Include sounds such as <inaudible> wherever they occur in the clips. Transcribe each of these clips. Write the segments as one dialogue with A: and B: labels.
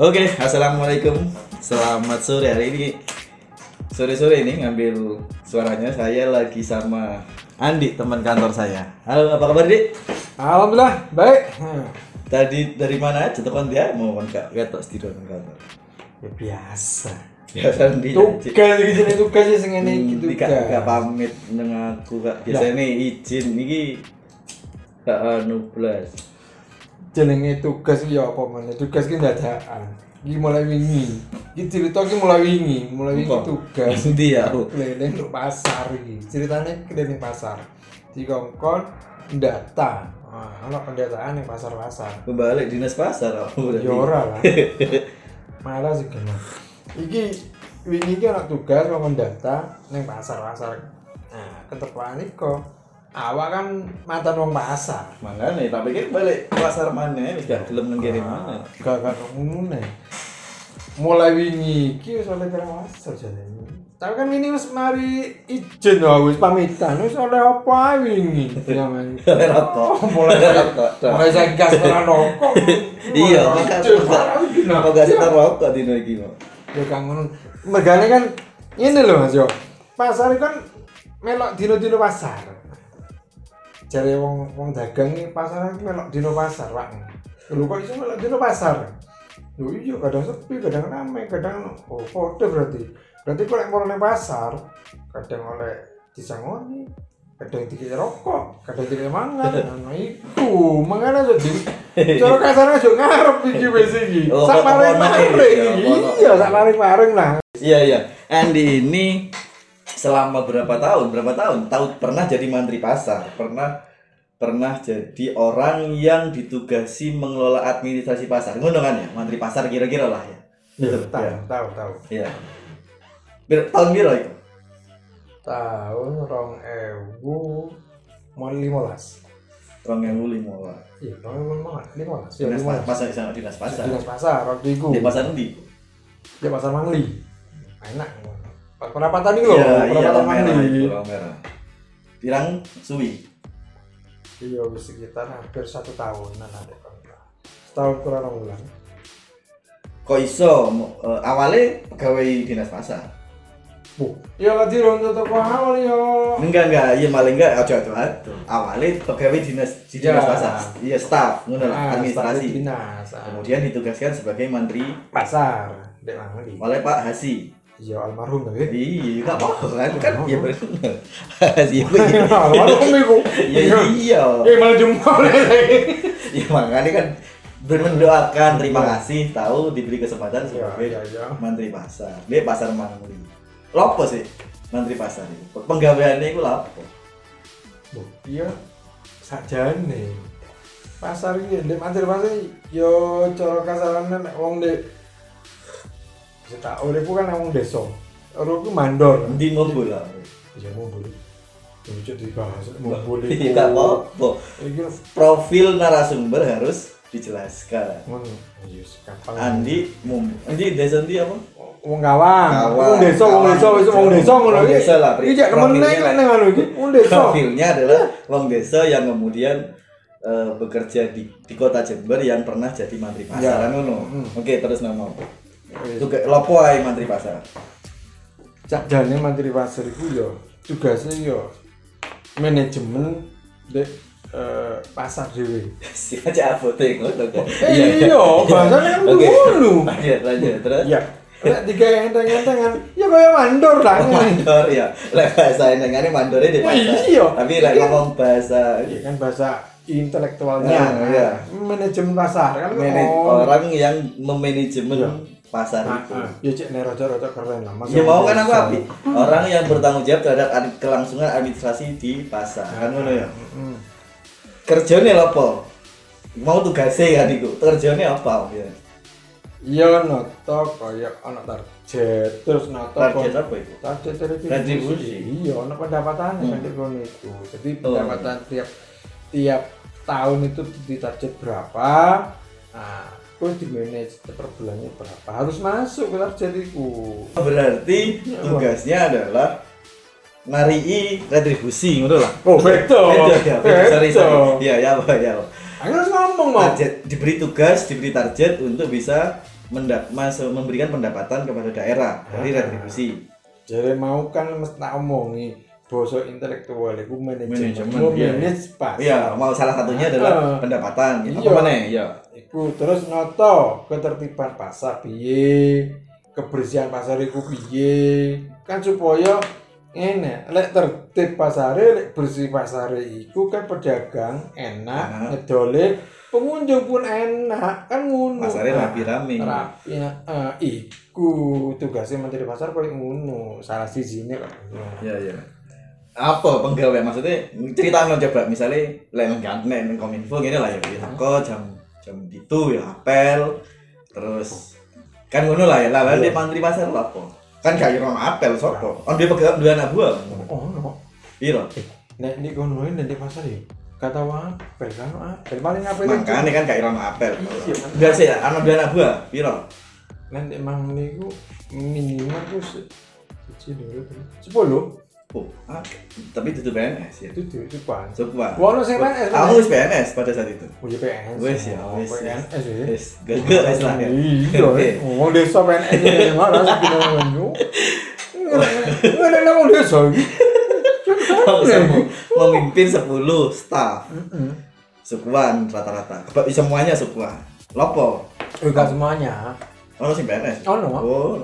A: Oke, assalamualaikum. Selamat sore hari ini. Sore-sore ini ngambil suaranya saya lagi sama Andi teman kantor saya. Halo, apa kabar Dik?
B: Alhamdulillah baik. Hmm.
A: Tadi dari mana aja teman dia mau kan kak ketok studio nang kantor.
B: Ya biasa.
A: Biasa Andi.
B: Tugas iki jenenge tugas sih sing ngene iki
A: Iki
B: tugas.
A: gak gak pamit nang aku kak. Biasanya izin iki gak anu blas.
B: Jenenge tugas iki ya apa meneh? Tugas ki dadakan. Iki mulai wingi. Iki cerita ki mulai wingi, mulai wingi tugas. <laughs>
A: Endi ya?
B: Keliling ke pasar iki. Ceritane keliling pasar. Dikongkon data. Wah, ana pendataan ning pasar-pasar.
A: Kembali dinas pasar aku.
B: Ya ora lah. <laughs> Malah sih kena. Iki wingi iki ana tugas ngomong data ning pasar-pasar. Nah, ketepan kok awak kan mantan wong pasar.
A: Makanya, tapi kan balik pasar mana wis gak gelem nang kene mana.
B: Gak gak nih. Mulai wingi iki wis oleh pasar jane. Tapi kan ini wis mari ijen wae wis pamitan wis oleh apa wingi. Jangan. <laughs>
A: Oleh rokok.
B: Mulai
A: rokok.
B: mulai saya gas tenan rokok.
A: Iya, apa gak setar rokok dino iki mau.
B: ya kang ngono megane kan ini loh Mas yo pasar kan melok dino-dino pasar jare wong wong dagang iki pasar iki melok dino pasar Pak. Lho kok iso melok dino pasar. Lho iya kadang sepi kadang ramai kadang oh foto berarti. Berarti kok lek mau nang pasar kadang oleh disangoni kadang dikira rokok kadang dikira mangan <laughs> nah iku. Mangane jadi cara kasarnya aja ngarep iki <laughs> wis iki.
A: Oh,
B: sak
A: ya, ono.
B: iya sak paring paring lah.
A: Iya iya. Andi ini selama berapa tahun? Berapa tahun? Tahu pernah jadi mantri pasar, pernah pernah jadi orang yang ditugasi mengelola administrasi pasar. Ngono kan ya, mantri pasar kira-kira lah ya.
B: iya
A: Betul,
B: tahu
A: ya.
B: tahu tahu
A: Iya. Bir- tahun biru itu?
B: tahun rong ewu mau limolas
A: Rong ewu lima
B: iya rong ewu limolas limolas ya
A: pasar sana dinas pasar.
B: dinas pasar waktu itu
A: Di pasar endi?
B: ya pasar mangli enak perapatan itu loh
A: Iya, iya,
B: perapatan
A: itu, Rong merah. Pirang suwi.
B: iya sekitar hampir satu tahunan ada setahun kurang enam bulan
A: Kok iso eh, awalnya pegawai dinas pasar?
B: bu ya lagi rontok toko awal ya
A: Enggak enggak, iya malah enggak aja aja aja. Awalnya pegawai dinas di dinas
B: Ya.
A: pasar, iya staff, ngono lah,
B: Ah,
A: administrasi.
B: dinas ah.
A: Kemudian ditugaskan sebagai menteri
B: pasar
A: oleh Pak Hasi.
B: Iya almarhum tapi
A: Iya, enggak apa kan kan ya benar. Iya. <laughs> <laughs>
B: almarhum itu
A: Iya iya.
B: eh malah jumpa <laughs>
A: Ya makanya kan bermendoakan terima kasih tahu diberi kesempatan
B: Iya,
A: sebagai
B: iya, iya.
A: menteri pasar. Dia pasar Mangli. Lopo sih menteri pasar itu. Penggaweannya itu lopo.
B: Bu, iya sajane. Pasar iki ndek mantir pasar yo cara kasarane nek wong ndek tak uripku kan wong desa. Ora ku mandor.
A: Di mobil lah.
B: Iya mau boleh. Lucu dibahas mau.
A: Iya enggak apa-apa. Profil narasumber harus dijelaskan.
B: ngono. Iya.
A: Andi, mum, Andi desa Andi apa?
B: wong gawang. Wong desa, wong desa, wong
A: desa.
B: ngono iki.
A: desa lah,
B: Iki nemen
A: profilnya.
B: nek lek nang anu iki. Wong desa.
A: Profilnya adalah wong desa yang kemudian eh, bekerja di, di kota Jember yang pernah jadi mantri pasar
B: Ya.
A: kan ngono.
B: Hmm.
A: Oke, terus nama apa? Kayak lopo ae mantri pasar.
B: cak jane mantri pasar iku yo tugasnya yo manajemen dek eh, pasar dhewe. <laughs>
A: Si aja foto ngono kan.
B: Eh iya, bahasane kan
A: Oke.
B: ngono.
A: Lanjut, lanjut. Terus
B: Iya. Lek tiga enteng-entengan, ya kaya mandor lah. ngene.
A: mandor ya. Lek bahasa enengane mandore di pasar.
B: Iya.
A: Tapi lek ngomong bahasa
B: Iya kan bahasa intelektualnya.
A: Ah, iya.
B: Manajemen pasar kan
A: manaj-
B: oh.
A: orang yang memanajemen
B: Iya.
A: pasar
B: Ah,
A: itu.
B: Ya cek rojo-rojo keren lah.
A: Ya mau kan aku api. Orang yang bertanggung jawab terhadap ad- kelangsungan administrasi di pasar. Kan ngono ya.
B: Mm.
A: Kerjane lho apa? Mau tugasnya kan iku. Kerjane apa? Ya.
B: Iya noto kaya ana target terus noto
A: Target apa itu?
B: target retribusi.
A: Retribusi.
B: Iya, ana pendapatan
A: Hmm.
B: kan di kono itu. Jadi
A: Oh.
B: pendapatan tiap tiap tahun itu ditarget berapa? Nah, terus di manage per bulannya berapa? Harus masuk ke target itu.
A: Berarti tugasnya adalah narii retribusi ngono lah.
B: Oh, beda.
A: Beda ya. beda. Sorry, sorry. Iya, ya apa ya. apa.
B: Aku harus ngomong mau.
A: Target diberi tugas, diberi target untuk bisa menda- masuk memberikan pendapatan kepada daerah dari
B: Ah.
A: retribusi.
B: Jadi mau kan mesti tak omongi basa intelektual itu manajemen,
A: Manajemen, iya.
B: manage pasar.
A: Iya, mau salah satunya adalah
B: Ah.
A: pendapatan.
B: Iya.
A: Apa mana? Iya.
B: Iku terus noto ketertiban pasar piye, kebersihan pasar iku piye. Kan supaya ini lek tertib pasare, lek bersih pasare iku kan pedagang enak, ngedole pengunjung pun enak kan ngono.
A: Pasarnya
B: Nah,
A: rapi rame.
B: rapi ya, eh, iku tugasnya menteri pasar koyo ngono. Salah sijine kok.
A: Iya, iya. Apa penggawe? Maksudnya cerita no coba misalnya nang nek nang kominfo ngene lah ya ya teko jam jam itu ya apel terus kan ngono lah ya lah lah
B: Iya.
A: dia mantri pasar lah apa? Kan gak kira apel sopo? On dia pegang dua anak buah.
B: Oh, no.
A: iya.
B: Nek di kono ini di pasar ya. Kata apel kan apel. Paling apel
A: makanya kan gak kira apel.
B: Iya,
A: enggak sih anak dua anak buah piro
B: Nek emang niku minimal siji dulu sepuluh
A: oh ah, tapi itu PNS ya
B: itu itu pan.
A: coba
B: Wono sing PNS.
A: aku wis PNS pada saat itu
B: Oh iya PNS.
A: Wes ya,
B: Oh,
A: wes ya.
B: PNS ya.
A: wis gege wis lah ya
B: Iya.
A: Oke.
B: Wong desa PNS ini mana sih kita ngono. Nggak <laughs> ada wong desa iki.
A: Mau memimpin 10 staff sukuan rata-rata semuanya sukuan lopo
B: Enggak semuanya.
A: ono sing PNS
B: Ono.
A: oh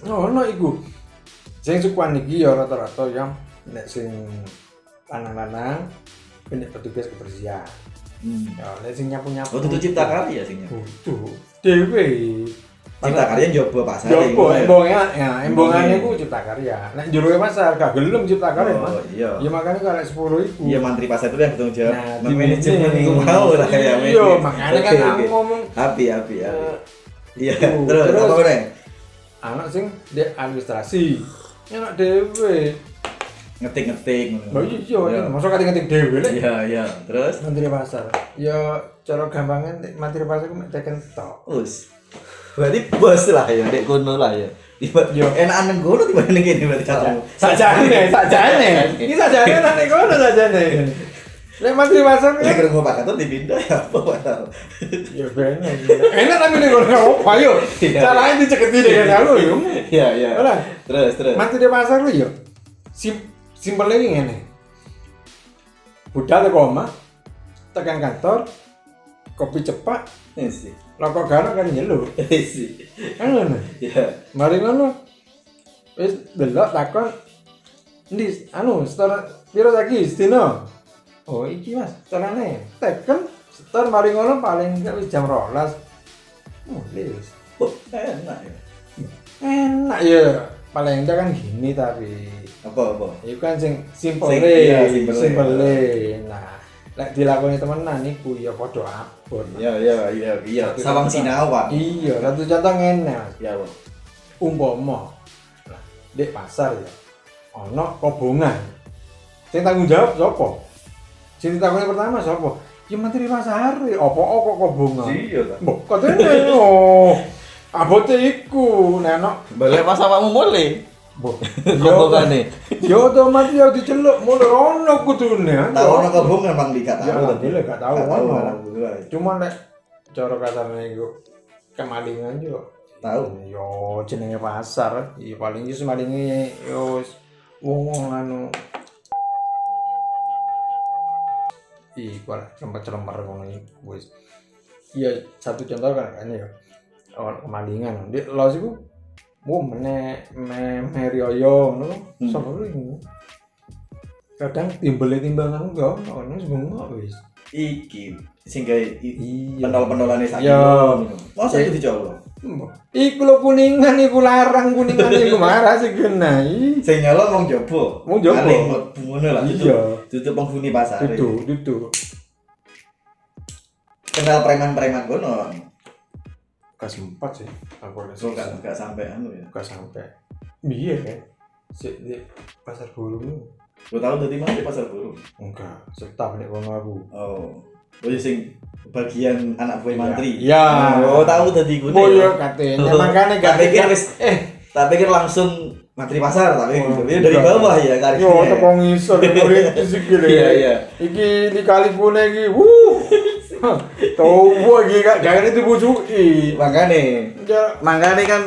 B: Oh, no iku. Sing sukuan iki ya rata-rata yang nek sing lanang-lanang ini petugas kebersihan.
A: hmm.
B: Ya, nek sing nyapu-nyapu.
A: oh itu cipta karya sing
B: Butuh. Dewe.
A: cipta karya njobo pasar
B: Jopo, embongan, ya, embongannya
A: Embongannya.
B: ku cipta karya. Nek jero pasar gak gelem cipta karya, Mas.
A: oh iya
B: Ya makanya kalau 10 iku.
A: iya mantri pasar itu yang bertanggung jawab
B: Nah,
A: manajemen itu mau lah ya
B: Iya, makanya kan aku ngomong
A: api api api iya
B: itu.
A: terus
B: Terus-
A: apa meneh
B: anak sing di administrasi. Enak dewe.
A: ngetik-ngetik
B: Lah iya, iya, masuk ketik-ketik dewe lek.
A: iya iya terus
B: Menteri pasar. Ya cara gampangnya nek menteri pasar ku mek teken tok.
A: berarti bos lah ya dek kono lah ya tiba
B: Yo.
A: enak nang kono tiba nang kene berarti kamu
B: Sajane, sajane. Iki sajane nang kono sajane. <laughs> Nek menteri pasar
A: Ya
B: kan
A: kerungu Pak Gatot dipindah ya apa padahal.
B: ya bener. Enak tapi nek kono apa ayo.
A: Iya.
B: Caranya diceketi dengan aku yo.
A: Iya iya.
B: Ora.
A: Terus terus.
B: Menteri pasar ku yo. Sim simpelnya iki ngene. Budal teko omah, tekan kantor, kopi cepat,
A: Ini sih.
B: rokok garuk kan nyeluk.
A: Ini sih.
B: Kan ngono.
A: Ya.
B: Mari ngono. Wis delok takon. Ndi anu setor piro saiki sedina? Oh iki Mas, setorane. Teken setor mari ngono paling wis jam 12. Oh, wis.
A: Oh, enak ya.
B: Enak ya. Paling enggak kan gini tapi
A: Apa apa?
B: itu kan sing simple
A: iya,
B: simple
A: simple.
B: Nah, lek dilakoni temenan iku ya padha abot.
A: Iya iya iya iya. Sawang. Sinawa.
B: Iya, satu contoh ngene Mas.
A: Ya, Bang.
B: umpama di pasar ya ono kobongan sing tanggung jawab sapa sing ditakoni pertama sapa ya menteri pasar apa kok kobongan
A: Iya ta.
B: mbok katene <laughs> oh abote iku ono
A: Balik pas awakmu mulai.
B: mbok <laughs>
A: Kobongane.
B: ya otomatis ya diceluk mulai ono kudune.
A: Tahu ono kobongan Bang Dika
B: ya
A: tahu.
B: alhamdulillah gak tahu ono. cuma nek cara kasarnya iku kemalingan juga
A: Tahu.
B: yo jenenge pasar. Iya paling yo semalinge yo wong-wong anu iku lah cemper-cemper ngono iku wis iya satu contoh kan kan ya oh, kemalingan di los iku mau mene me merioyo ngono
A: Hmm.
B: sapa iku kadang timbel timbangan enggak ono bengok wis
A: Iki i-
B: iya
A: pendol-pendolane sak
B: Iya.
A: kilo. Masa itu dicolok?
B: Iku lo kuningan, iku larang kuningan, iku marah sih kena. Ih,
A: Sing nyolong wong jobo.
B: Wong jobo.
A: Paling mlebu ngono lah.
B: Iya.
A: Tutup penghuni pasar.
B: Dudu, dudu.
A: Kenal preman-preman kono.
B: Gak sempat sih. Aku ada
A: So gak gak sampai anu ya.
B: Gak sampai. Iya kan? Si di pasar burung
A: Lo tau dadi mana di pasar burung?
B: enggak. Setap nih kono aku.
A: Oh. Oh iya sing bagian anak buah
B: Iya.
A: mantri.
B: Iya.
A: Oh, tahu tadi gue.
B: Oh iya katanya. Makanya <laughs> gak Eh,
A: tak pikir langsung mantri pasar tapi
B: Oh,
A: oh, dari
B: enggak.
A: bawah ya
B: yo
A: karirnya.
B: teko ngisor merintis iki lho.
A: Iya iya.
B: Iki di kali pune iki. Wuh. Tahu iki gak gak itu bujuki.
A: makanya
B: Ya
A: makanya kan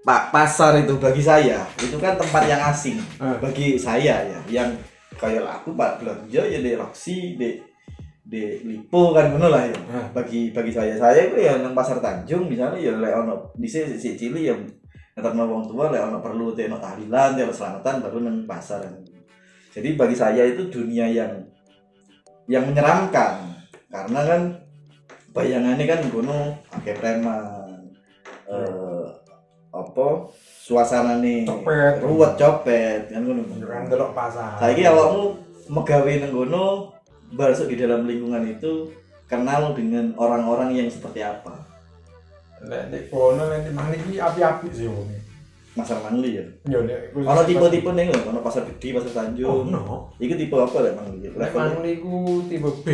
A: Pak pasar itu bagi saya itu kan tempat yang asing
B: Ah.
A: bagi saya ya yang kayak aku Pak belanja ya di Roxy di di Lipo kan ngono lah ya. Bagi bagi saya saya itu ya nang pasar Tanjung misalnya ya lek ono di sini si cili yang ngeterno wong tua lek ono perlu teno tahlilan teno selamatan baru nang pasar. Jadi bagi saya itu dunia yang yang menyeramkan. Karena kan bayangannya kan gunung pakai preman eh apa suasana nih
B: Copet.
A: ruwet copet kan ngono.
B: Kan delok pasar.
A: saiki awakmu megawe nang kono masuk di dalam lingkungan itu kenal dengan orang-orang yang seperti apa
B: Lek nek kono lek mang iki api-api sih wong.
A: Masar Mangli ya
B: Yo nek
A: ono tipe-tipe nih nggak ono pasar gede pasar
B: Oh,
A: Tanjung
B: no.
A: Iku tipe apa lek Mangli
B: Lek
A: level
B: mang niku tipe B.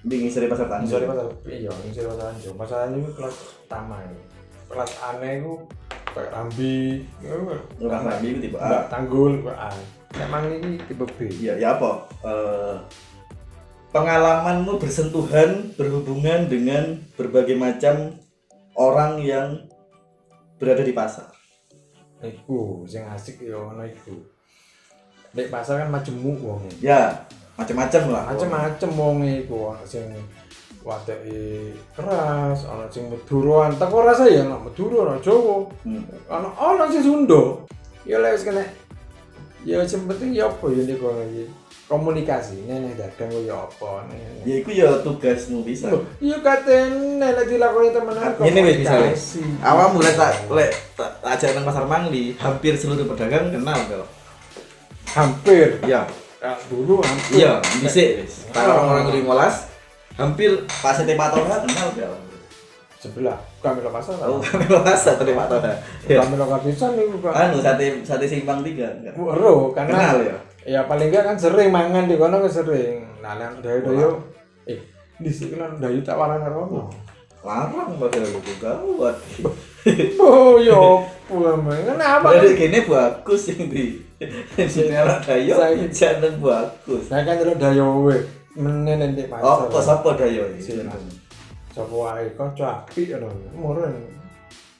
A: di ngisore pasar Tanjung
B: pasar B yo, anjir pasar Anjir. Pasar Anjir iku kelas pertama. ya. Kelas aneh iku kayak Rambi.
A: Rumah Rambi itu tipe A
B: Tanggul kok A. Lek mang iki tipe B.
A: ya ya apa Eh, pengalamanmu bersentuhan berhubungan dengan berbagai macam orang yang berada di pasar
B: Iku sing asik yo ono iku. Nek pasar kan majemuk wong.
A: ya macam-macam lah
B: Macem-macem wong iku ono sing wadeke keras, ono sing Maduroan. Teko rasa ya ono Madura, ono Jawa.
A: Hmm.
B: Ono ono sing Sunda. Ya lek wis kena ya sing penting ya apa ya nek iki. Komunikasi. Nenek dagang ku ya apa nenek.
A: ya itu ya tugasmu bisa.
B: Iya katene nek dilakoni temenan
A: Ini wis
B: komunikasi.
A: awam mulai tak lek tak ajak nang pasar Mangli hampir seluruh pedagang kenal kok.
B: Hampir?
A: Ya
B: dulu hampir.
A: Iya bisa wis. Tak orang orang 15 hampir pas sate patona kenal kok.
B: Sebelah kami lo pasar.
A: Tahu kami bahasa sate patona ya
B: kami lo kapisan niku kan
A: anu sate sate simpang tiga enggak?
B: Karena
A: kenal ya
B: ya paling enggak kan sering mangan di kono kan sering. Nah, lan dayo-dayo eh di sini kan dayo tak waran karo.
A: larang padahal itu gawat
B: Oh, yo pulang. Kenapa?
A: Dari gini bagus yang di sini anak dayo jangan bagus
B: Saya kan terus dayo we menen di pasar.
A: apa siapa dayo ini
B: Sini. Sapa wae ngono. Murun.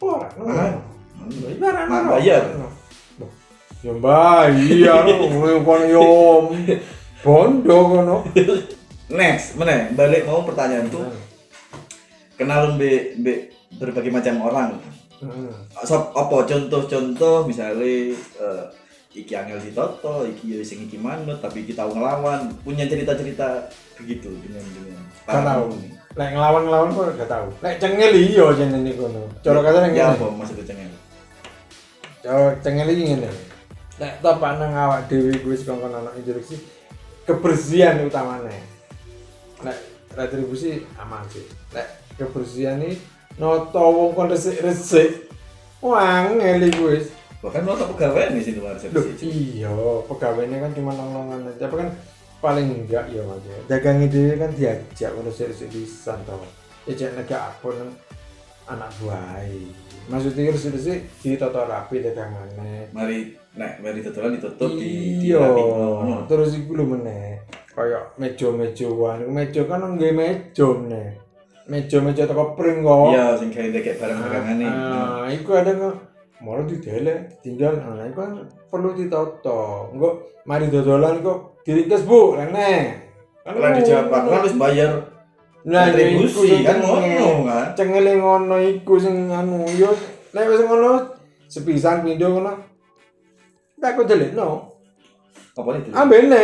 B: Ora
A: Hah?
B: ngono. Ibarat
A: Mak bayar?
B: Ya bayar, ngono kono yo bondo kono.
A: next mana balik mau pertanyaan tuh kenal be, be berbagai macam orang
B: Heeh.
A: Sop, apa contoh-contoh misalnya eh, iki angel ditoto, iki ya sing iki manut, tapi kita tahu ngelawan, punya cerita-cerita begitu dengan dengan
B: Gak tahu. Lek ngelawan-ngelawan kok gak tahu. Lek cengel iya jenenge kono. Cara kata ning
A: ya apa maksudnya cengeng?
B: Cara cengel iki ngene. Lek topak nang awak dhewe kuwi wis kongkon ana instruksi kebersihan utamane. Lek retribusi aman sih. Lek kebersihan iki noto wong kon resik-resik. Wangel iki wis.
A: Bahkan tak pegawai nih sih luar resepsi.
B: iya, pegawainya kan cuma nongolongan aja. Tapi kan paling enggak ya mas ya. Dagangnya dia kan diajak udah serius bisa tau. Ya cek negak apa nang anak buah. Maksudnya harus sih di toto rapi dagangannya.
A: Mari, nah, mari tutupan ditutup di di
B: Iya, terus iku lho meneh. Kayak meja-mejaan, meja kan nggih meja meneh. Meja-meja teko pring kok.
A: Iya, sing kayak kayak barang dagangan nih.
B: Nah, iku ada nggak mau didelek tinggal nah iku kan perlu ditoto engko mari dodolan kok diringkes bu rene kan
A: dijawab aku kan harus bayar
B: nah ya iku sing
A: retribusi kan ngono kan.
B: cengele ngono iku sing anu yo nek wis ngono sepisan pindho ngono tak kok delek no
A: Apa itu?
B: ambene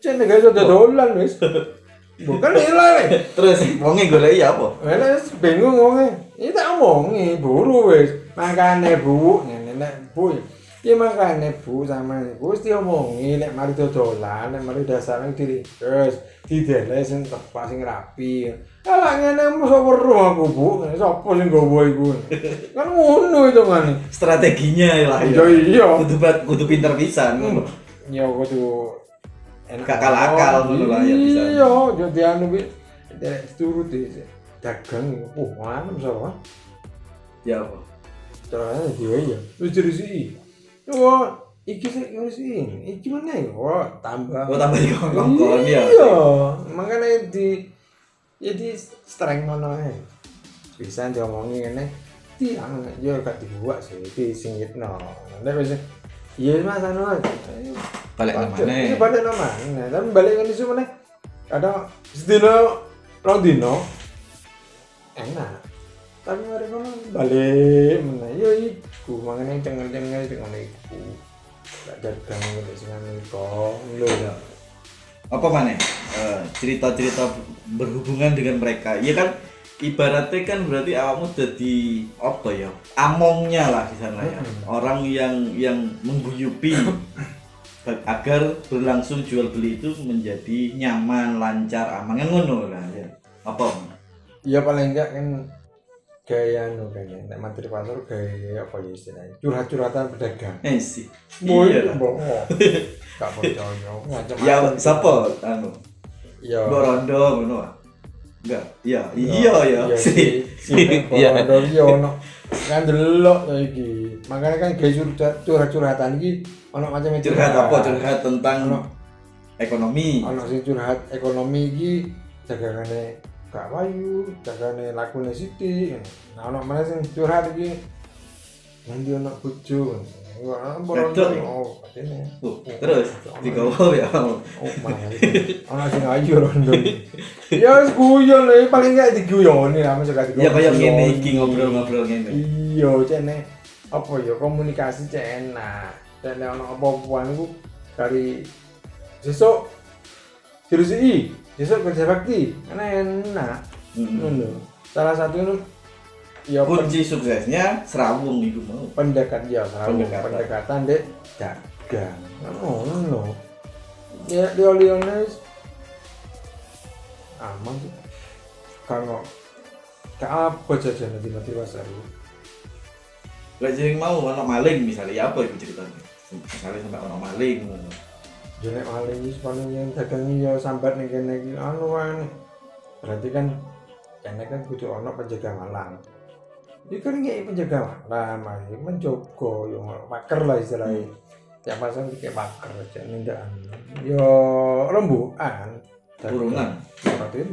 B: cek nek iso dodolan wis <laughs> bukan nilai
A: Terus wonge golek ya apa?
B: Wala bingung wonge. Iki tak omongi buru wis. Makane Bu, nenek Bu. Ya makane Bu sama Bu mesti omongi nek mari dodolan, nek mari. Terus didele sing tepat sing rapi. Ala ngene mosok weruh aku Bu. Sopo sing gowo iku? Kan ngono itu kan.
A: Strateginya lah
B: Ya iya.
A: Kudu bat- kudu pinter pisan ngono.
B: Ya kudu enak.
A: Gak akal-akal ngono lah ya bisa.
B: Iya, jadi anu kuwi turut. Dagang, oh, mana misalnya?
A: Ya?
B: Caranya dia ya. Wis dirisi. Wah, iki sih ngisi. Iki mana ya? Wah, tambah.
A: Oh tambah di kongkong ya.
B: Iya, makanya di jadi strength ngono ae bisa diomongi ngene tiang yo gak dibuat sih di singitno nek wis iya mas anu
A: balik mana
B: Ini balik nama mana? Tapi balik ke isu mana? Kadang sedino rong dino enak. Tapi mereka mah balik mana? Yo iku makanya cengen cengen dengan iku. Gak dagang untuk singan itu. Lo ya.
A: apa mana Eh, cerita-cerita berhubungan dengan mereka ya kan ibaratnya kan berarti awakmu jadi apa ya amongnya lah di sana ya
B: Hmm.
A: orang yang yang mengguyupi <laughs> agar berlangsung jual beli itu menjadi nyaman lancar aman kan ngono lah ya apa
B: Ya paling enggak kan gaya anu kayaknya. Nek materi pasar gaya apa ya istilahnya? Curhat-curhatan pedagang.
A: Eh sih. Iya
B: bohong <laughs> gak percaya. Ngacem
A: ya siapa anu?
B: Ya.
A: Mbok rondo ngono ah? enggak. Iya iya ya. <laughs>
B: Iya
A: sih. Iya.
B: iya iya ono. Kan delok to iki. Makanya kan gaya curhat curhat-curhatan iki ono macam
A: curhat apa? Curhat tentang
B: ono.
A: ekonomi.
B: Ono sing curhat ekonomi iki dagangane gak wayu dagangane lakune Siti nah ono mana sing curhat iki nanti ono bojo oh.
A: Tuh, terus digawa ya
B: Oh, itu? Ono sing ayu rondo. Ya wis guyon lho, paling gak diguyoni lah mesti gak
A: ya kayak
B: diguyoni.
A: ngene iki ngobrol-ngobrol ngene
B: Iya, cene apa ya komunikasi cek enak. Dan ono apa-apaan iku dari sesuk diresiki, sesuk kerja bakti. Kan enak. Ngono. Salah satu itu ya
A: kunci suksesnya serawung itu mau
B: pendekat ya, salah
A: Pendekatan.
B: pendekatan dek dagang. Ngono. Ya di Oliones aman sih. Kalau gak apa jajan di mati pasar.
A: Lah jadi mau ono maling misalnya ya apa itu ceritanya misalnya sampai ono maling.
B: Jelek ini paling yang dagangi ya sambat nih kene iki anu kan. Berarti kan kene kan kudu ono penjaga malam. Ini kan nggak penjaga malam, mari menjogo yang paker lah istilahnya. Tiap pasang kayak paker aja nindaan. Yo rembukan.
A: Urunan.
B: Berarti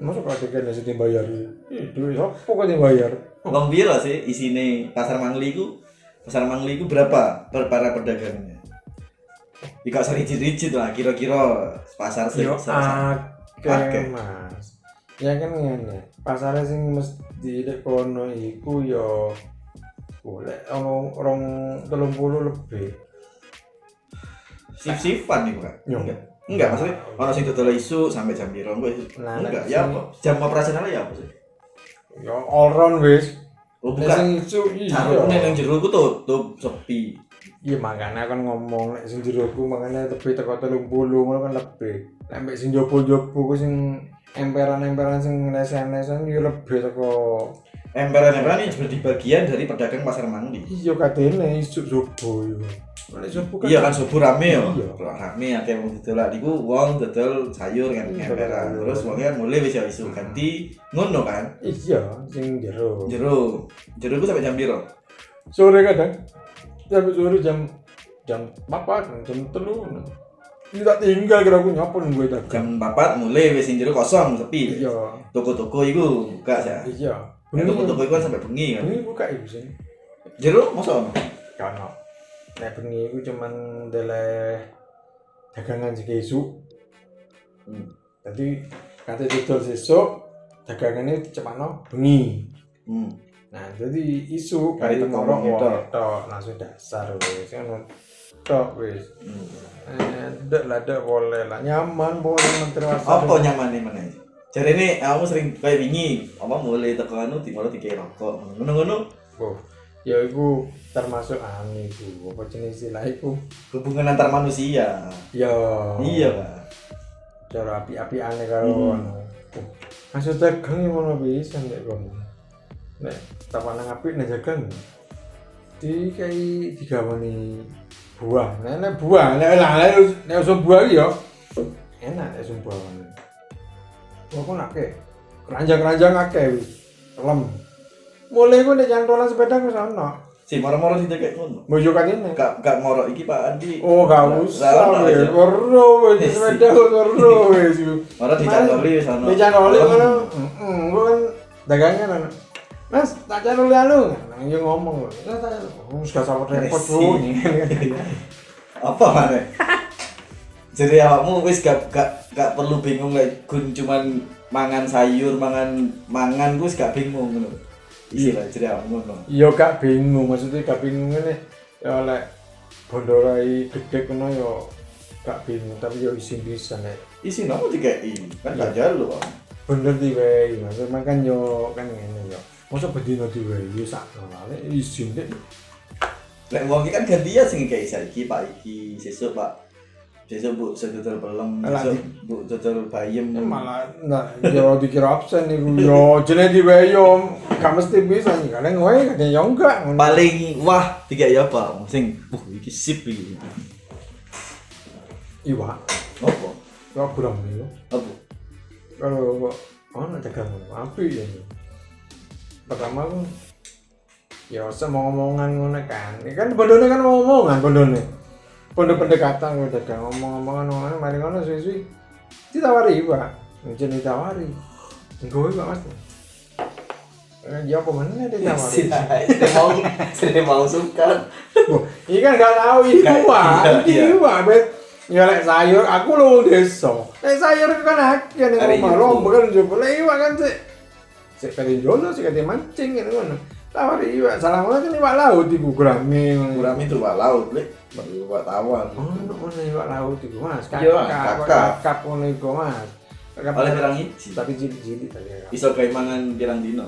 B: masuk kalau kene sing dibayar. Duit apa kok dibayar?
A: Wong piro sih isine pasar Mangli ku? Pasar Mangli ku berapa per para pedagangnya? Jika sericit-ricit lah kira-kira pasar se
B: Yo akeh mas ya kan ngene pasare sing mesti nek kono iku yo boleh ono rong telung puluh lebih
A: sif-sifan nih kan?
B: Yo.
A: Enggak. Enggak maksudnya ono sing dodol isu sampai jam piro isu.
B: Nah,
A: Enggak, ya apa? Jam operasionalnya ya apa sih?
B: yo all round wis
A: Oh bukan.
B: sing isu iya
A: nang jero ku tutup sepi.
B: Iya makanya kan ngomong nek sing jeroku makanya lebih teko telung puluh ngono kan lebih nek mbek sing jopo-jopo ku sing emperan-emperan sing lesen-lesen yo lebih teko
A: Emperan-emperan ini jadi bagian dari pedagang pasar Mangli.
B: iya katene isu jopo yo nek jopo kan
A: Iya kan subuh rame.
B: Iya.
A: Rame akeh wong dodol lah niku wong dodol sayur kan
B: Iya,
A: emperan. Terus wong kan mulai wis ya isu ganti ngono kan.
B: iya sing jero
A: Jero. Jero ku sampai jam piro?
B: sore kadang jam sore jam jam apa jam telu tidak tinggal kira aku nyapa gue dagang
A: Jam 4 mulai sing jero kosong sepi.
B: iya
A: Toko-toko iku buka ya.
B: iya
A: Ya,
B: bengi
A: toko-toko iku kan sampai bengi kan.
B: bengi buka ibu sih
A: Jero mosok ono?
B: karena nek bengi iku cuman deleh dagangan sing isu
A: Hmm.
B: jadi kate didol sesuk dagangannya cepatno bengi
A: Hmm.
B: Nah jadi isu
A: Kali
B: tengorok
A: bengi tok.
B: langsung dasar wis kan tok wis
A: Hmm.
B: Eh, ndak lah ndak boleh lah nyaman boleh menteri wasar
A: Apa nyamane meneh? Jadi ini kamu sering kayak wingi, apa mulai teko anu di malah dikei rokok. Ngono-ngono
B: oh ya iku termasuk anu iku apa jenis istilah iku
A: hubungan antar manusia.
B: ya
A: Iya, Pak.
B: cara api-api aneh karo
A: Hmm.
B: maksud dagang yang mana bisa nek kono nek tapanang api nek dagang di kayak digawani buah nek nek buah nek lah nek nek usum buah iki yo enak nek usum buah Wah, kok nak ke keranjang-keranjang akeh wis lem mulai gue nek cantolan sepeda ke sana
A: Si moro-moro tidak kayak ngono.
B: Mojokan ini.
A: Gak gak ngorok iki Pak Andi.
B: Oh, gak usah,
A: ya.
B: Wes.
A: Yes,
B: Sepeda perlu, wes.
A: Ora dicantoli wis ana.
B: Dicantoli ngono. Heeh, gua kan dagangan ana. Mas, tak cantoli anu. Nang yo ngomong. Lah tak oh, gak sama repot, Bu. <laughs>
A: Apa mana? <laughs> Jadi awakmu wis gak gak gak perlu bingung lek gun cuman mangan sayur, mangan mangan wis gak bingung ngono. Iya, jadi awakmu ngono.
B: Yo gak bingung, maksudnya gak bingung ngene. Ya lek bondorai gede kono yo gak bingung, tapi yo isin bisa nek.
A: Isi nopo dikei, kan gak jalu. Om.
B: Bener diwehi, maksudnya kan yo kan ngene yo. Masa bedino diwehi yo sak lek isin dek.
A: Lek wong kan gantian sing kayak saiki Pak iki, sesuk Pak Sesuk bu sedodol pelem, sesuk bu dodol bayem.
B: malah nah yo dikira absen niku yo jenenge diwehi yo gak mesti bisa nih kadang wae kadang yo enggak.
A: Paling wah tiga ya Pak, sing uh iki sip iki.
B: Iwak,
A: Apa?
B: yo kurang yo.
A: Apa?
B: Kalau ono dagang api ya. Pertama aku ya semua ngomongan ngono kan. Ini kan bondone kan ngomongan bondone. Pondok pendekatan gue dagang ngomong-ngomongan ngomongan mari ngono suwi-suwi ditawari Pak. Jenenge ditawari. Engko Pak Mas. Eh, ya apa mana dia tawari?
A: Saya mau saya mau suka.
B: Ini kan gak tahu itu
A: Gak-
B: Pak.
A: iya,
B: Itu Pak, bet. Ya lek sayur aku lu desa. Lek sayur kan akeh ning
A: Hari
B: omah
A: itu.
B: lomba kan jopo. Lek iwak kan sik sik kali jono sik kali mancing kan ngono. Tawari iwak salah ngono kan iwak laut iku gurame.
A: Kurang itu Pak laut, Lek. Baru Pak tawar.
B: Oh, ono iwak laut iku Mas.
A: Iya,
B: Kakak,
A: kakak.
B: kakak ngono iku Mas.
A: Oleh pirang iji.
B: tapi cilik-cilik tadi. ya.
A: Iso gawe mangan pirang dino.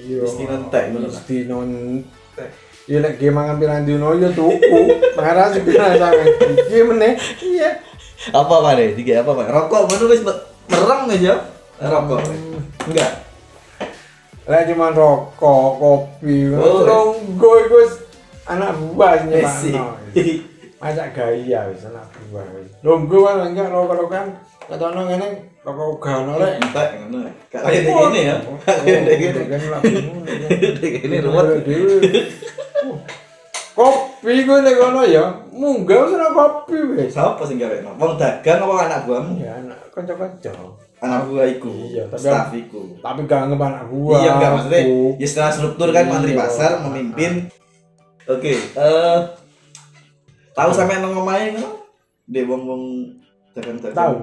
B: Iya.
A: Mesti nentek ngono.
B: Mesti nentek. Ya lek ge mangan pirang dino ya tuku. Marah sih pirang sampe. Iki meneh. Iya.
A: Apa Pak? Tiga apa Pak? Rokok mana wis me- merem aja. Rokok. Enggak.
B: Lah cuma rokok, kopi,
A: Oh,
B: ronggo iku wis anak buah sih
A: Esi.
B: Pak. Macak gaya wis anak buah wis. Ronggo kan enggak rokok-rokokan ketono ngene rokok uga ono lek.
A: Entek ngono. Kene gini ya. Kene gini.
B: Kan lah.
A: Ini ruwet. <laughs>
B: Kopi gue nek kono ya, munggah wis kopi wis.
A: Siapa sing gawe? Wong dagang apa anak buahmu?
B: Ya anak kanca-kanca.
A: Anak buah iku.
B: Iya, tapi-
A: staff iku.
B: Tapi gak ngebah anak gua.
A: Iya enggak maksudnya
B: aku.
A: ya setelah struktur kan mantri
B: Iya.
A: pasar memimpin. Oke, eh tahu sampe nang omahe ngono? Dek wong-wong dagang-dagang.
B: tahu.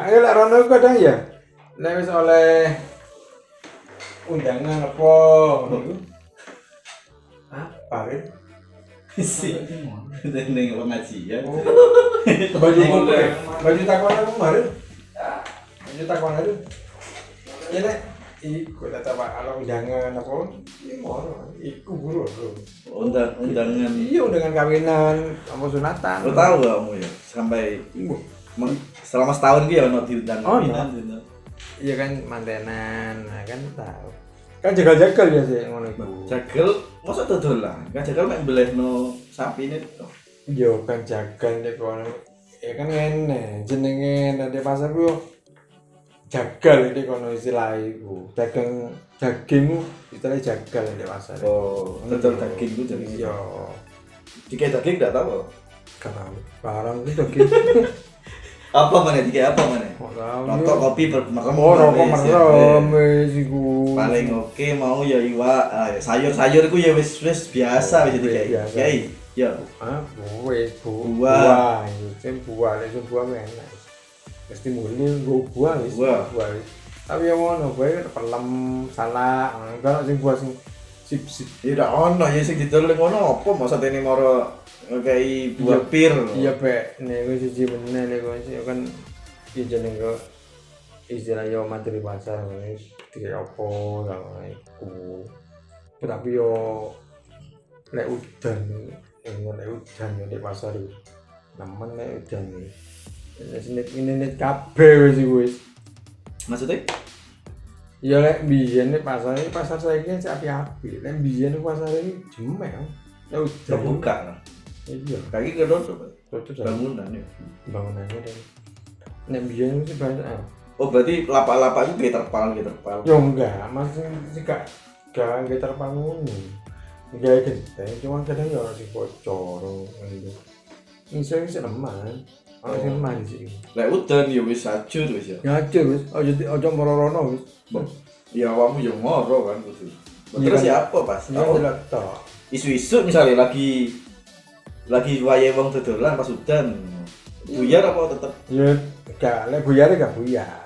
B: Ayo lek rono kadang ya. Nek wis oleh undangan apa ngono. Apa Rin?
A: sih. Pengajian.
B: Oh. Baju? Baju takwan aku kemarin. Baju takwan itu. Ya nek iku tak apa kalau undangan apa? Iya ngono. Iku buru.
A: Undang undangan.
B: Iya undangan kawinan, apa sunatan.
A: Lo tahu gak kamu ya sampai
B: Iya.
A: selama setahun ki ya ono diundang
B: Oh,
A: kawinan, gitu.
B: Iya kan mantenan, nah kan tahu. Kan jagal-jagal biasa ngono iku.
A: Jagel, masa dodolan? Kan jagel mek sapi ini.
B: Yo kan jagal nek kono. Ya kan ngene, jenenge nanti pasar ku jagal iki kono istilah iku. Dagang daging istilah jagal nek pasar.
A: Oh, dodol daging itu jadi.
B: Iya.
A: Jika daging enggak tahu.
B: Kan barang itu daging. <laughs>
A: Apa mana jika apa mana?
B: Kok tahu.
A: Rokok kopi bermerem.
B: Oh, rokok
A: ya,
B: merem
A: wis.
B: wis iku.
A: Paling oke mau ya iwak, ah, ya sayur-sayur iku ya wis wis biasa wis
B: Wis
A: jadi kayak. ya.
B: Bu.
A: Buah.
B: Buah, itu kan buah, itu buah enak. Mesti muli nggo buah wis.
A: Buah.
B: Tapi yang ngono, buah kan pelem, salah, enggak sing buah sing sip sip.
A: Ya udah ono ya sing didol ning ngono apa masa tene moro kayak buah
B: Iya.
A: pir.
B: Iya, Pak. Nek wis siji bener nek wis kan iki jeneng kok istilah yo materi pasar wis tiga opo kalau iku. Tapi yo nek udan, nek udan di pasar. Nemen nek udan iki. Wis net ini net kabeh wis iku wis.
A: Maksudnya?
B: Ya lek biyen nek pasar iki pasar saiki kan api-api. Nek biyen pasar iki. Nek udan.
A: Terbuka.
B: Iya.
A: Kaki ke tutup.
B: Tutup
A: Bangunan ya.
B: bangunannya dan nek biyen sih banyak.
A: Oh berarti lapak-lapak itu terpal, kayak terpal.
B: Yo enggak, masih sih gak gak gak terbangun. Gak gede, cuma kadang ya orang sing bocor gitu. Iso iso neman. Orang sing neman sih.
A: Lek udan ya wis ajur wis ya.
B: Ngajur wis, aja aja moro-rono wis.
A: Ya awakmu ya ngoro kan kudu.
B: Iya
A: Terus
B: kan?
A: ya apa pas?
B: Ya tok.
A: Isu-isu misalnya lagi lagi wayahe wong dodolan pas udan. Buyar apa tetep
B: Ya gak lek buyar gak buyar.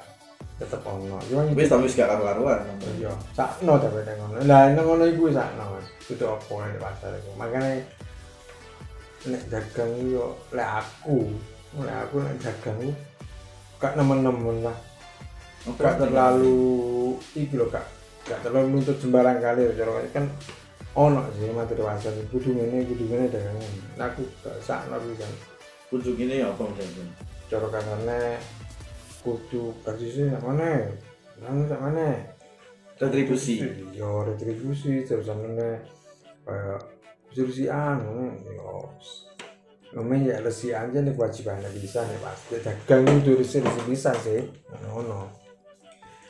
B: Tetep ono. Cuma
A: wis tapi wis gak karu-karuan.
B: Iya, sakno tapi nek ngono. Lah nek ngono iku sakno Mas. Kudu apa nek pasar iku. Makane nek dagang yo lek aku, lek aku nek dagang iku gak nemen-nemen lah. Gak terlalu iki lho gak gak terlalu nuntut sembarang kali cara kan ono sih materi pasar kudu ngene kudu ngene dagangan. Nah, aku gak sakno pisan.
A: kudu gini ya apa misalnya?
B: Cara kasane kudu kasih sak mana? Nang sak mana?
A: Retribusi.
B: ya retribusi terus amene kayak jurusian yo Ngomong ya lesi aja nih kewajiban bisa nih pasti dagang itu resi resi bisa sih ngono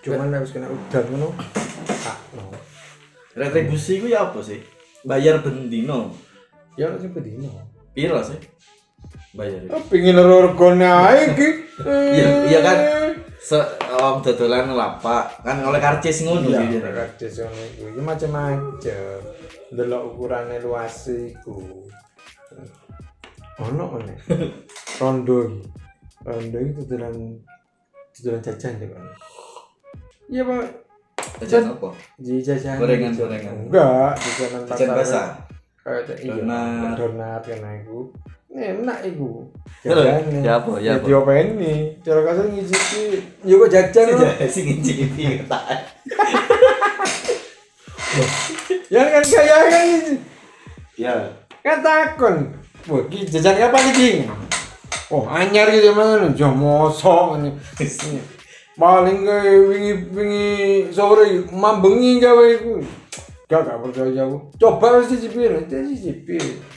B: cuman harus kena udan ngono tak no
A: Retribusi ku ya apa sih? Bayar bendino.
B: ya harus bedino
A: Piro sih? Bayar.
B: oh pingin ae ki
A: Iya, iya kan? Se om dodolan lapak kan oleh karcis ngono
B: iya
A: sih.
B: karcis ngono iku ya macam-macam delok ukurane luas iku ono mana rondo rondo itu dodolan dodolan jajan ya kan iya pak
A: Jajan apa?
B: jadi jajan
A: Gorengan, gorengan.
B: enggak jajanan
A: Jajan basah.
B: kayak iya
A: Donat.
B: donat kena iku enak iku
A: Halo,
B: Jajane.
A: ya apa, ya apa?
B: diopeni cara kasar ngicipi ya kok jajan lho.
A: Sing ngicipi ketak.
B: ya kan kaya kan.
A: Ya.
B: kan takon wah ki jajan apa iki oh anyar gitu mana jo mosok ini. Paling ke wingi wingi sore mambengi gawe iku. Gak gak percaya aku coba dicicipi nanti dicicipi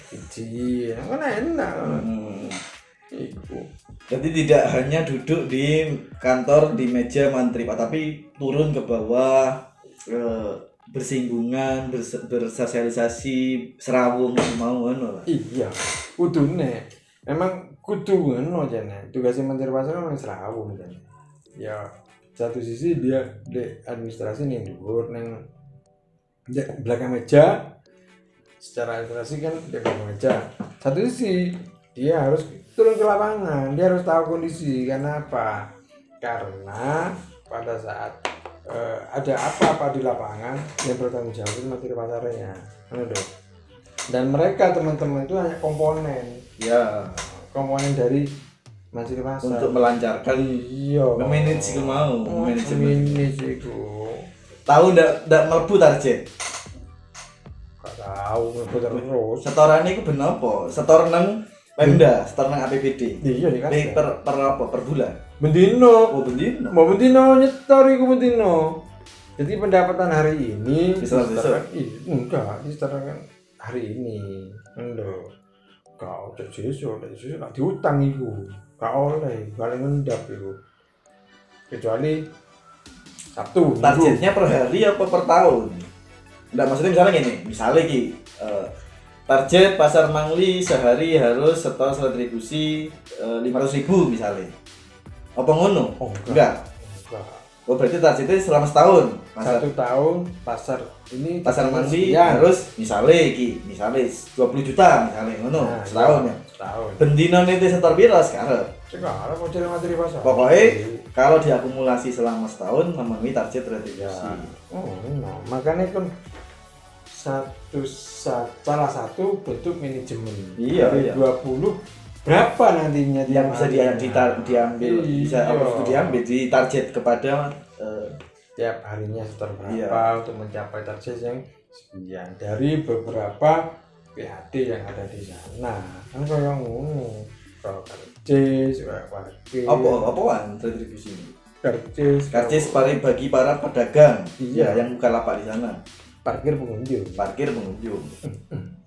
B: Iji, kan enak.
A: Hmm.
B: iku.
A: Jadi tidak hanya duduk di kantor di meja mantri Pak, tapi turun ke bawah eh, bersinggungan, berse- bersosialisasi, serawung mau ngono
B: iya kudune. Emang kudu ngono jane. Tugasnya menteri pasar memang serawung jane. Ya satu sisi dia di administrasi nih dhuwur neng di belakang meja. Secara administrasi kan di belakang meja. Satu sisi dia harus turun ke lapangan. Dia harus tahu kondisi karena apa? Karena pada saat eh, ada apa-apa di lapangan yang bertanggung jawab itu materi pasarnya dong. dan mereka teman-teman itu hanya komponen
A: Ya,
B: komponen dari materi pasar
A: untuk melancarkan
B: iya
A: memanage iku mau,
B: Oh,
A: manajemen.
B: manage iku
A: Tahu ndak ndak mlebu target.
B: gak tahu bener terus
A: Setoran iku ben apa? Setor nang Pemda, setor nang APBD.
B: iya nih
A: Per, per, per apa? Per bulan.
B: Bendino
A: Oh, bendino.
B: mau bendino nyetor iku bendino jadi pendapatan hari ini disetorkan- Ih, enggak disetorkan hari ini endo kau cek sesuk cek sesuk gak diutang iku gak oleh paling ngendap iku kecuali Sabtu.
A: Targetnya per hari apa per tahun? Enggak maksudnya misalnya gini, misalnya ki eh, target pasar Mangli sehari harus setor retribusi lima ratus ribu misalnya. Apa ngono?
B: Oh, enggak.
A: Enggak. Oh berarti targetnya selama setahun. Pasar,
B: satu tahun pasar ini
A: pasar Mangli
B: sekian.
A: harus misalnya ki, misalnya 20 juta misalnya ngono
B: Nah,
A: setahun ya.
B: setahun
A: Bendino itu setor piro sekarang?
B: sekarang mau cari materi pasar
A: Pokoknya kalau diakumulasi selama setahun memenuhi target
B: ya
A: retribusi.
B: oh no. makanya kan satu sa- salah satu bentuk manajemen
A: Iya,
B: dari
A: iya.
B: 20 berapa nantinya dia
A: yang bisa dia, dita- diambil bisa
B: Iya.
A: apa itu diambil di target kepada eh,
B: tiap harinya setor berapa
A: Iya.
B: untuk mencapai target yang sekian? Dari beberapa PHD yang ada di sana. Kan kayak ngono. Kalau karcis parkir
A: apa apaan retribusi? Ini
B: karcis.
A: Karcis pari bagi para pedagang.
B: Iya.
A: ya, yang buka lapak di sana.
B: Parkir pengunjung.
A: Parkir pengunjung <laughs>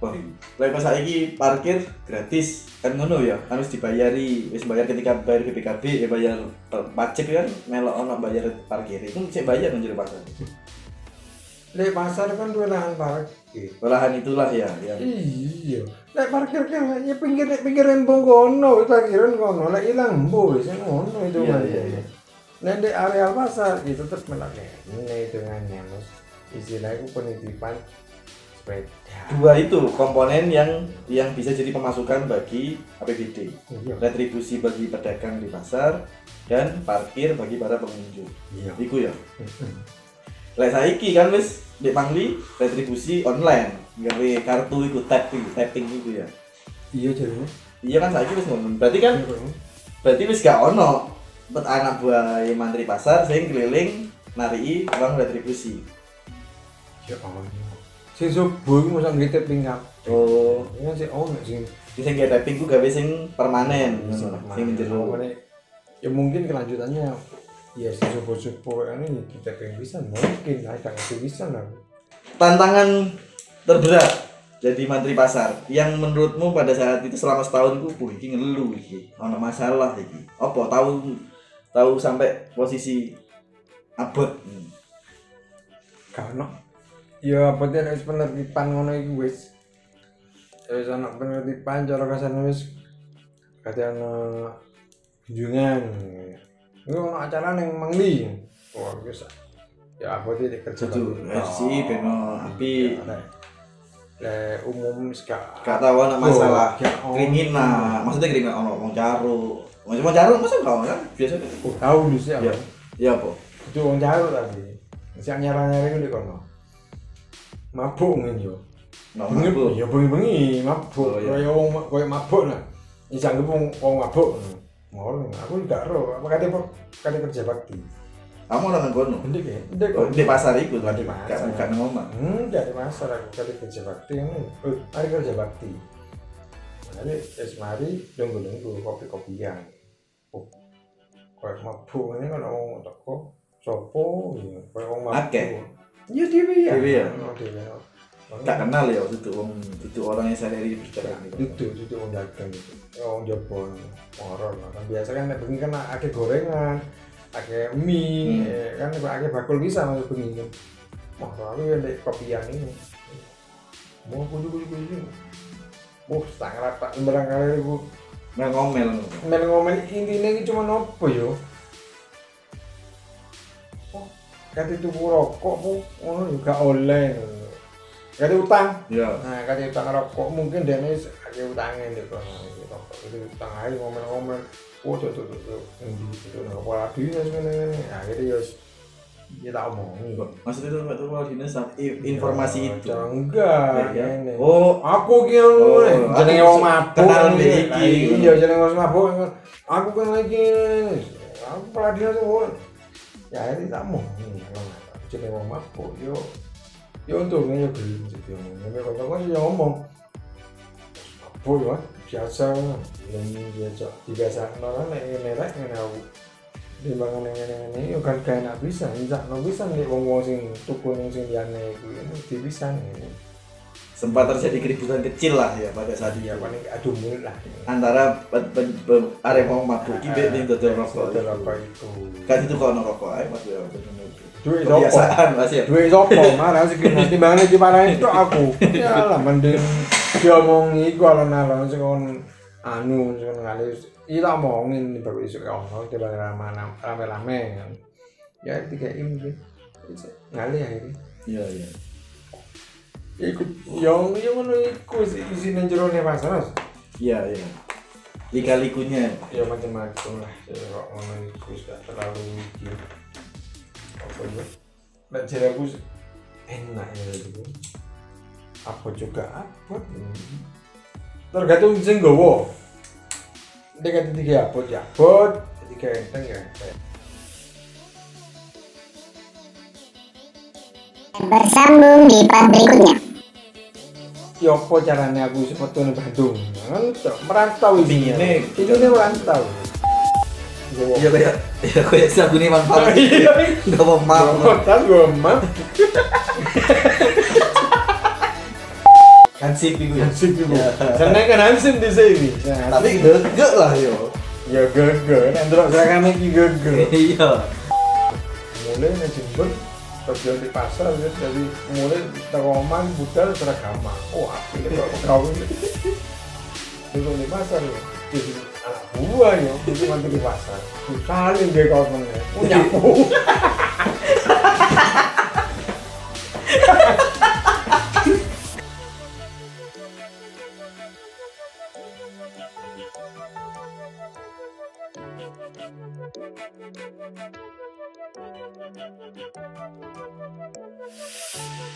A: Wah, lek pas saiki parkir gratis kan ngono ya harus dibayari wis bayar ketika bayar BPKB ya bayar pa- pajak kan melok ono bayar parkir itu cek bayar jero pasar
B: Lek pasar kan duwe lahan parkir.
A: Olahan itulah ya yang
B: Iya. Lek parkir kan ya pinggir pinggir rembong kono, parkiran kono. Lek ilang mbo wis ngono itu kan.
A: iya, iya.
B: Nek di area pasar itu terus melak ini hitungannya mas. Istilahnya itu penitipan sepeda.
A: dua itu komponen yang yang bisa jadi pemasukan bagi APBD.
B: Iya.
A: Retribusi bagi pedagang di pasar dan parkir bagi para pengunjung.
B: Iya.
A: Iku ya. Lek saiki kan wis di Pangli retribusi online. Gawe kartu iku tapping, tapping iku ya.
B: Iya jadi.
A: Iya kan saiki wis ngono. Berarti kan berarti wis gak ono pet anak buah mantri pasar sing keliling nariki uang retribusi.
B: Ya Allah. Sing subuh iku mosok nggih tapping up.
A: Oh,
B: Ini sih ono sing
A: Jadi sing tapping ku gawe sing permanen,
B: sing
A: ngono. sing jero.
B: Ya mungkin kelanjutannya ya si subuh-subuh ini kita pengen bisa mungkin nah kan itu bisa lah
A: Tantangan terberat jadi mantri pasar yang menurutmu pada saat itu selama setahun ku "Wah, iki ngeluh iki, ono masalah iki. Apa tahu tahu sampai posisi abot. Hmm.
B: karena ya apa dia harus penertiban ngono iku wis wis ana penertiban cara kasarnya wis kata ana kunjungan itu ono acara neng mangli wah wis ya apa dia kerja
A: eh, sih, beno api.
B: le umum wis gak
A: Gak tahu ana masalah
B: Oh, ono.
A: keringinan. Maksudnya keringinan ono wong caru. Maksudnya wong caru masa kau kan biasa.
B: oh tahu lu sih
A: Ya. Ya apa?
B: itu wong jaru tapi siang nyara nyara itu di kono mabuk ngene yo bengi ya bengi bengi mabuk kaya wong kaya mabuk lah. Iki anggap wong wong mabuk ngono aku gak ero apa kate kate kerja bakti.
A: Kamu orang kono.
B: ndek ya ndek
A: Oh, di pasar itu
B: Di
A: tadi.
B: pasar.
A: Bukan ngomong.
B: hmm jadi pasar aku kate kerja bakti. Ngono oh hari kerja bakti. Jadi es mari nunggu-nunggu kopi-kopian. Oh, kayak mabuk ini kan orang teko sopo ya kayak orang mabuk.
A: Akeh.
B: Iya dewi ya.
A: Dewi ya?
B: Oh, dewi ya.
A: Gak kenal ya waktu itu wong itu orang yang saya dari perjalanan itu.
B: itu orang dagang itu orang horor lah kan biasa kan bengi kan akeh gorengan akeh mie
A: Hmm.
B: eh, kan akeh bakul bisa masuk bengi kan wah lalu ya nek kopian ini mau kudu kudu kudu Wah, setengah rata barangkali aku
A: Nah ngomel.
B: Mel ngomel intinya ini cuma apa yo? Oh, kata tuku rokok bu, ngono juga oleh. Kata utang,
A: Ya.
B: nah kata utang rokok mungkin dia ini ada utangnya di kono iki rokok. Itu utang aja ngomel-ngomel. Oh, tuh tuh tuh tuh, ini itu nggak pola dinas ini. Akhirnya yo, ya tak omongin.
A: Maksudnya itu itu kalau dinas informasi
B: Ya,
A: itu.
B: enggak,
A: Ya, ya. Oh,
B: aku ki ngono
A: Oh, aku
B: jenenge wong mabuk.
A: kenal iki.
B: Iya, jenenge wong mabuk. Aku kan lagi aku peladinan tuh. Ya ini tak mau. Jenenge wong mabuk yo. Yo untungnya yo gelem jadi ngomong. Nek kok kan yo ngomong. Mabuk yo biasa. Ini biasa. Biasa orang nek merek ngene aku. Timbangan yang ini yo kan kayak enak bisa, enggak no bisa nih wong wong sing tuku ning sing liyane iku ini bisa nih.
A: Sempat terjadi keributan kecil lah ya pada saat
B: Iya,
A: itu.
B: paling adu mulut lah.
A: Antara arek mau mabuk ki mbek ning dodol rokok.
B: Dodol rokok itu.
A: Kan itu kalau rokok ae Mas ya.
B: Duit?
A: Kebiasaan Mas ya.
B: Duit sopo? Marah sih kena timbangan iki parahin itu aku. Ya lah mending diomongi iku alon-alon sing kon anu sing kon ngali iki tak omongin nih baru isuk ono tiba rame-rame kan. Ya tiga ini ngali akhirnya.
A: Iya iya.
B: Iku yang yang ngono iku isi isi nang jero ne pasar. Mas.
A: Iya iya. Lika-likunya.
B: ya macam-macam lah ya kok ngono iku sudah terlalu iki apa ya nek jare aku enak ya itu apa juga apa tergantung sing gowo dia kata tiga abot ya abot tiga enteng ya enteng
C: Bersambung di part berikutnya.
B: Apa caranya aku seperti di Bandung tuh, merantau ini ini merantau
A: Iya kayak ya kayak sabune Mang Pak.
B: Iya.
A: Enggak mau maaf.
B: Gue mah
A: Kan sip iku ya.
B: Hansip ibu.
A: Ya.
B: Karena kan Hansip di sini. Nah,
A: Tapi gegek lah yo.
B: ya gege, androk seragam iki gege.
A: Iya.
B: Mulai nih jemput kerja di pasar ya dari mulai teroman budal seragama. Wah ini kau ini. Itu di pasar ya. Jadi anak buah ya. Itu nanti di pasar. Kali dia kau meneh punya Thank you.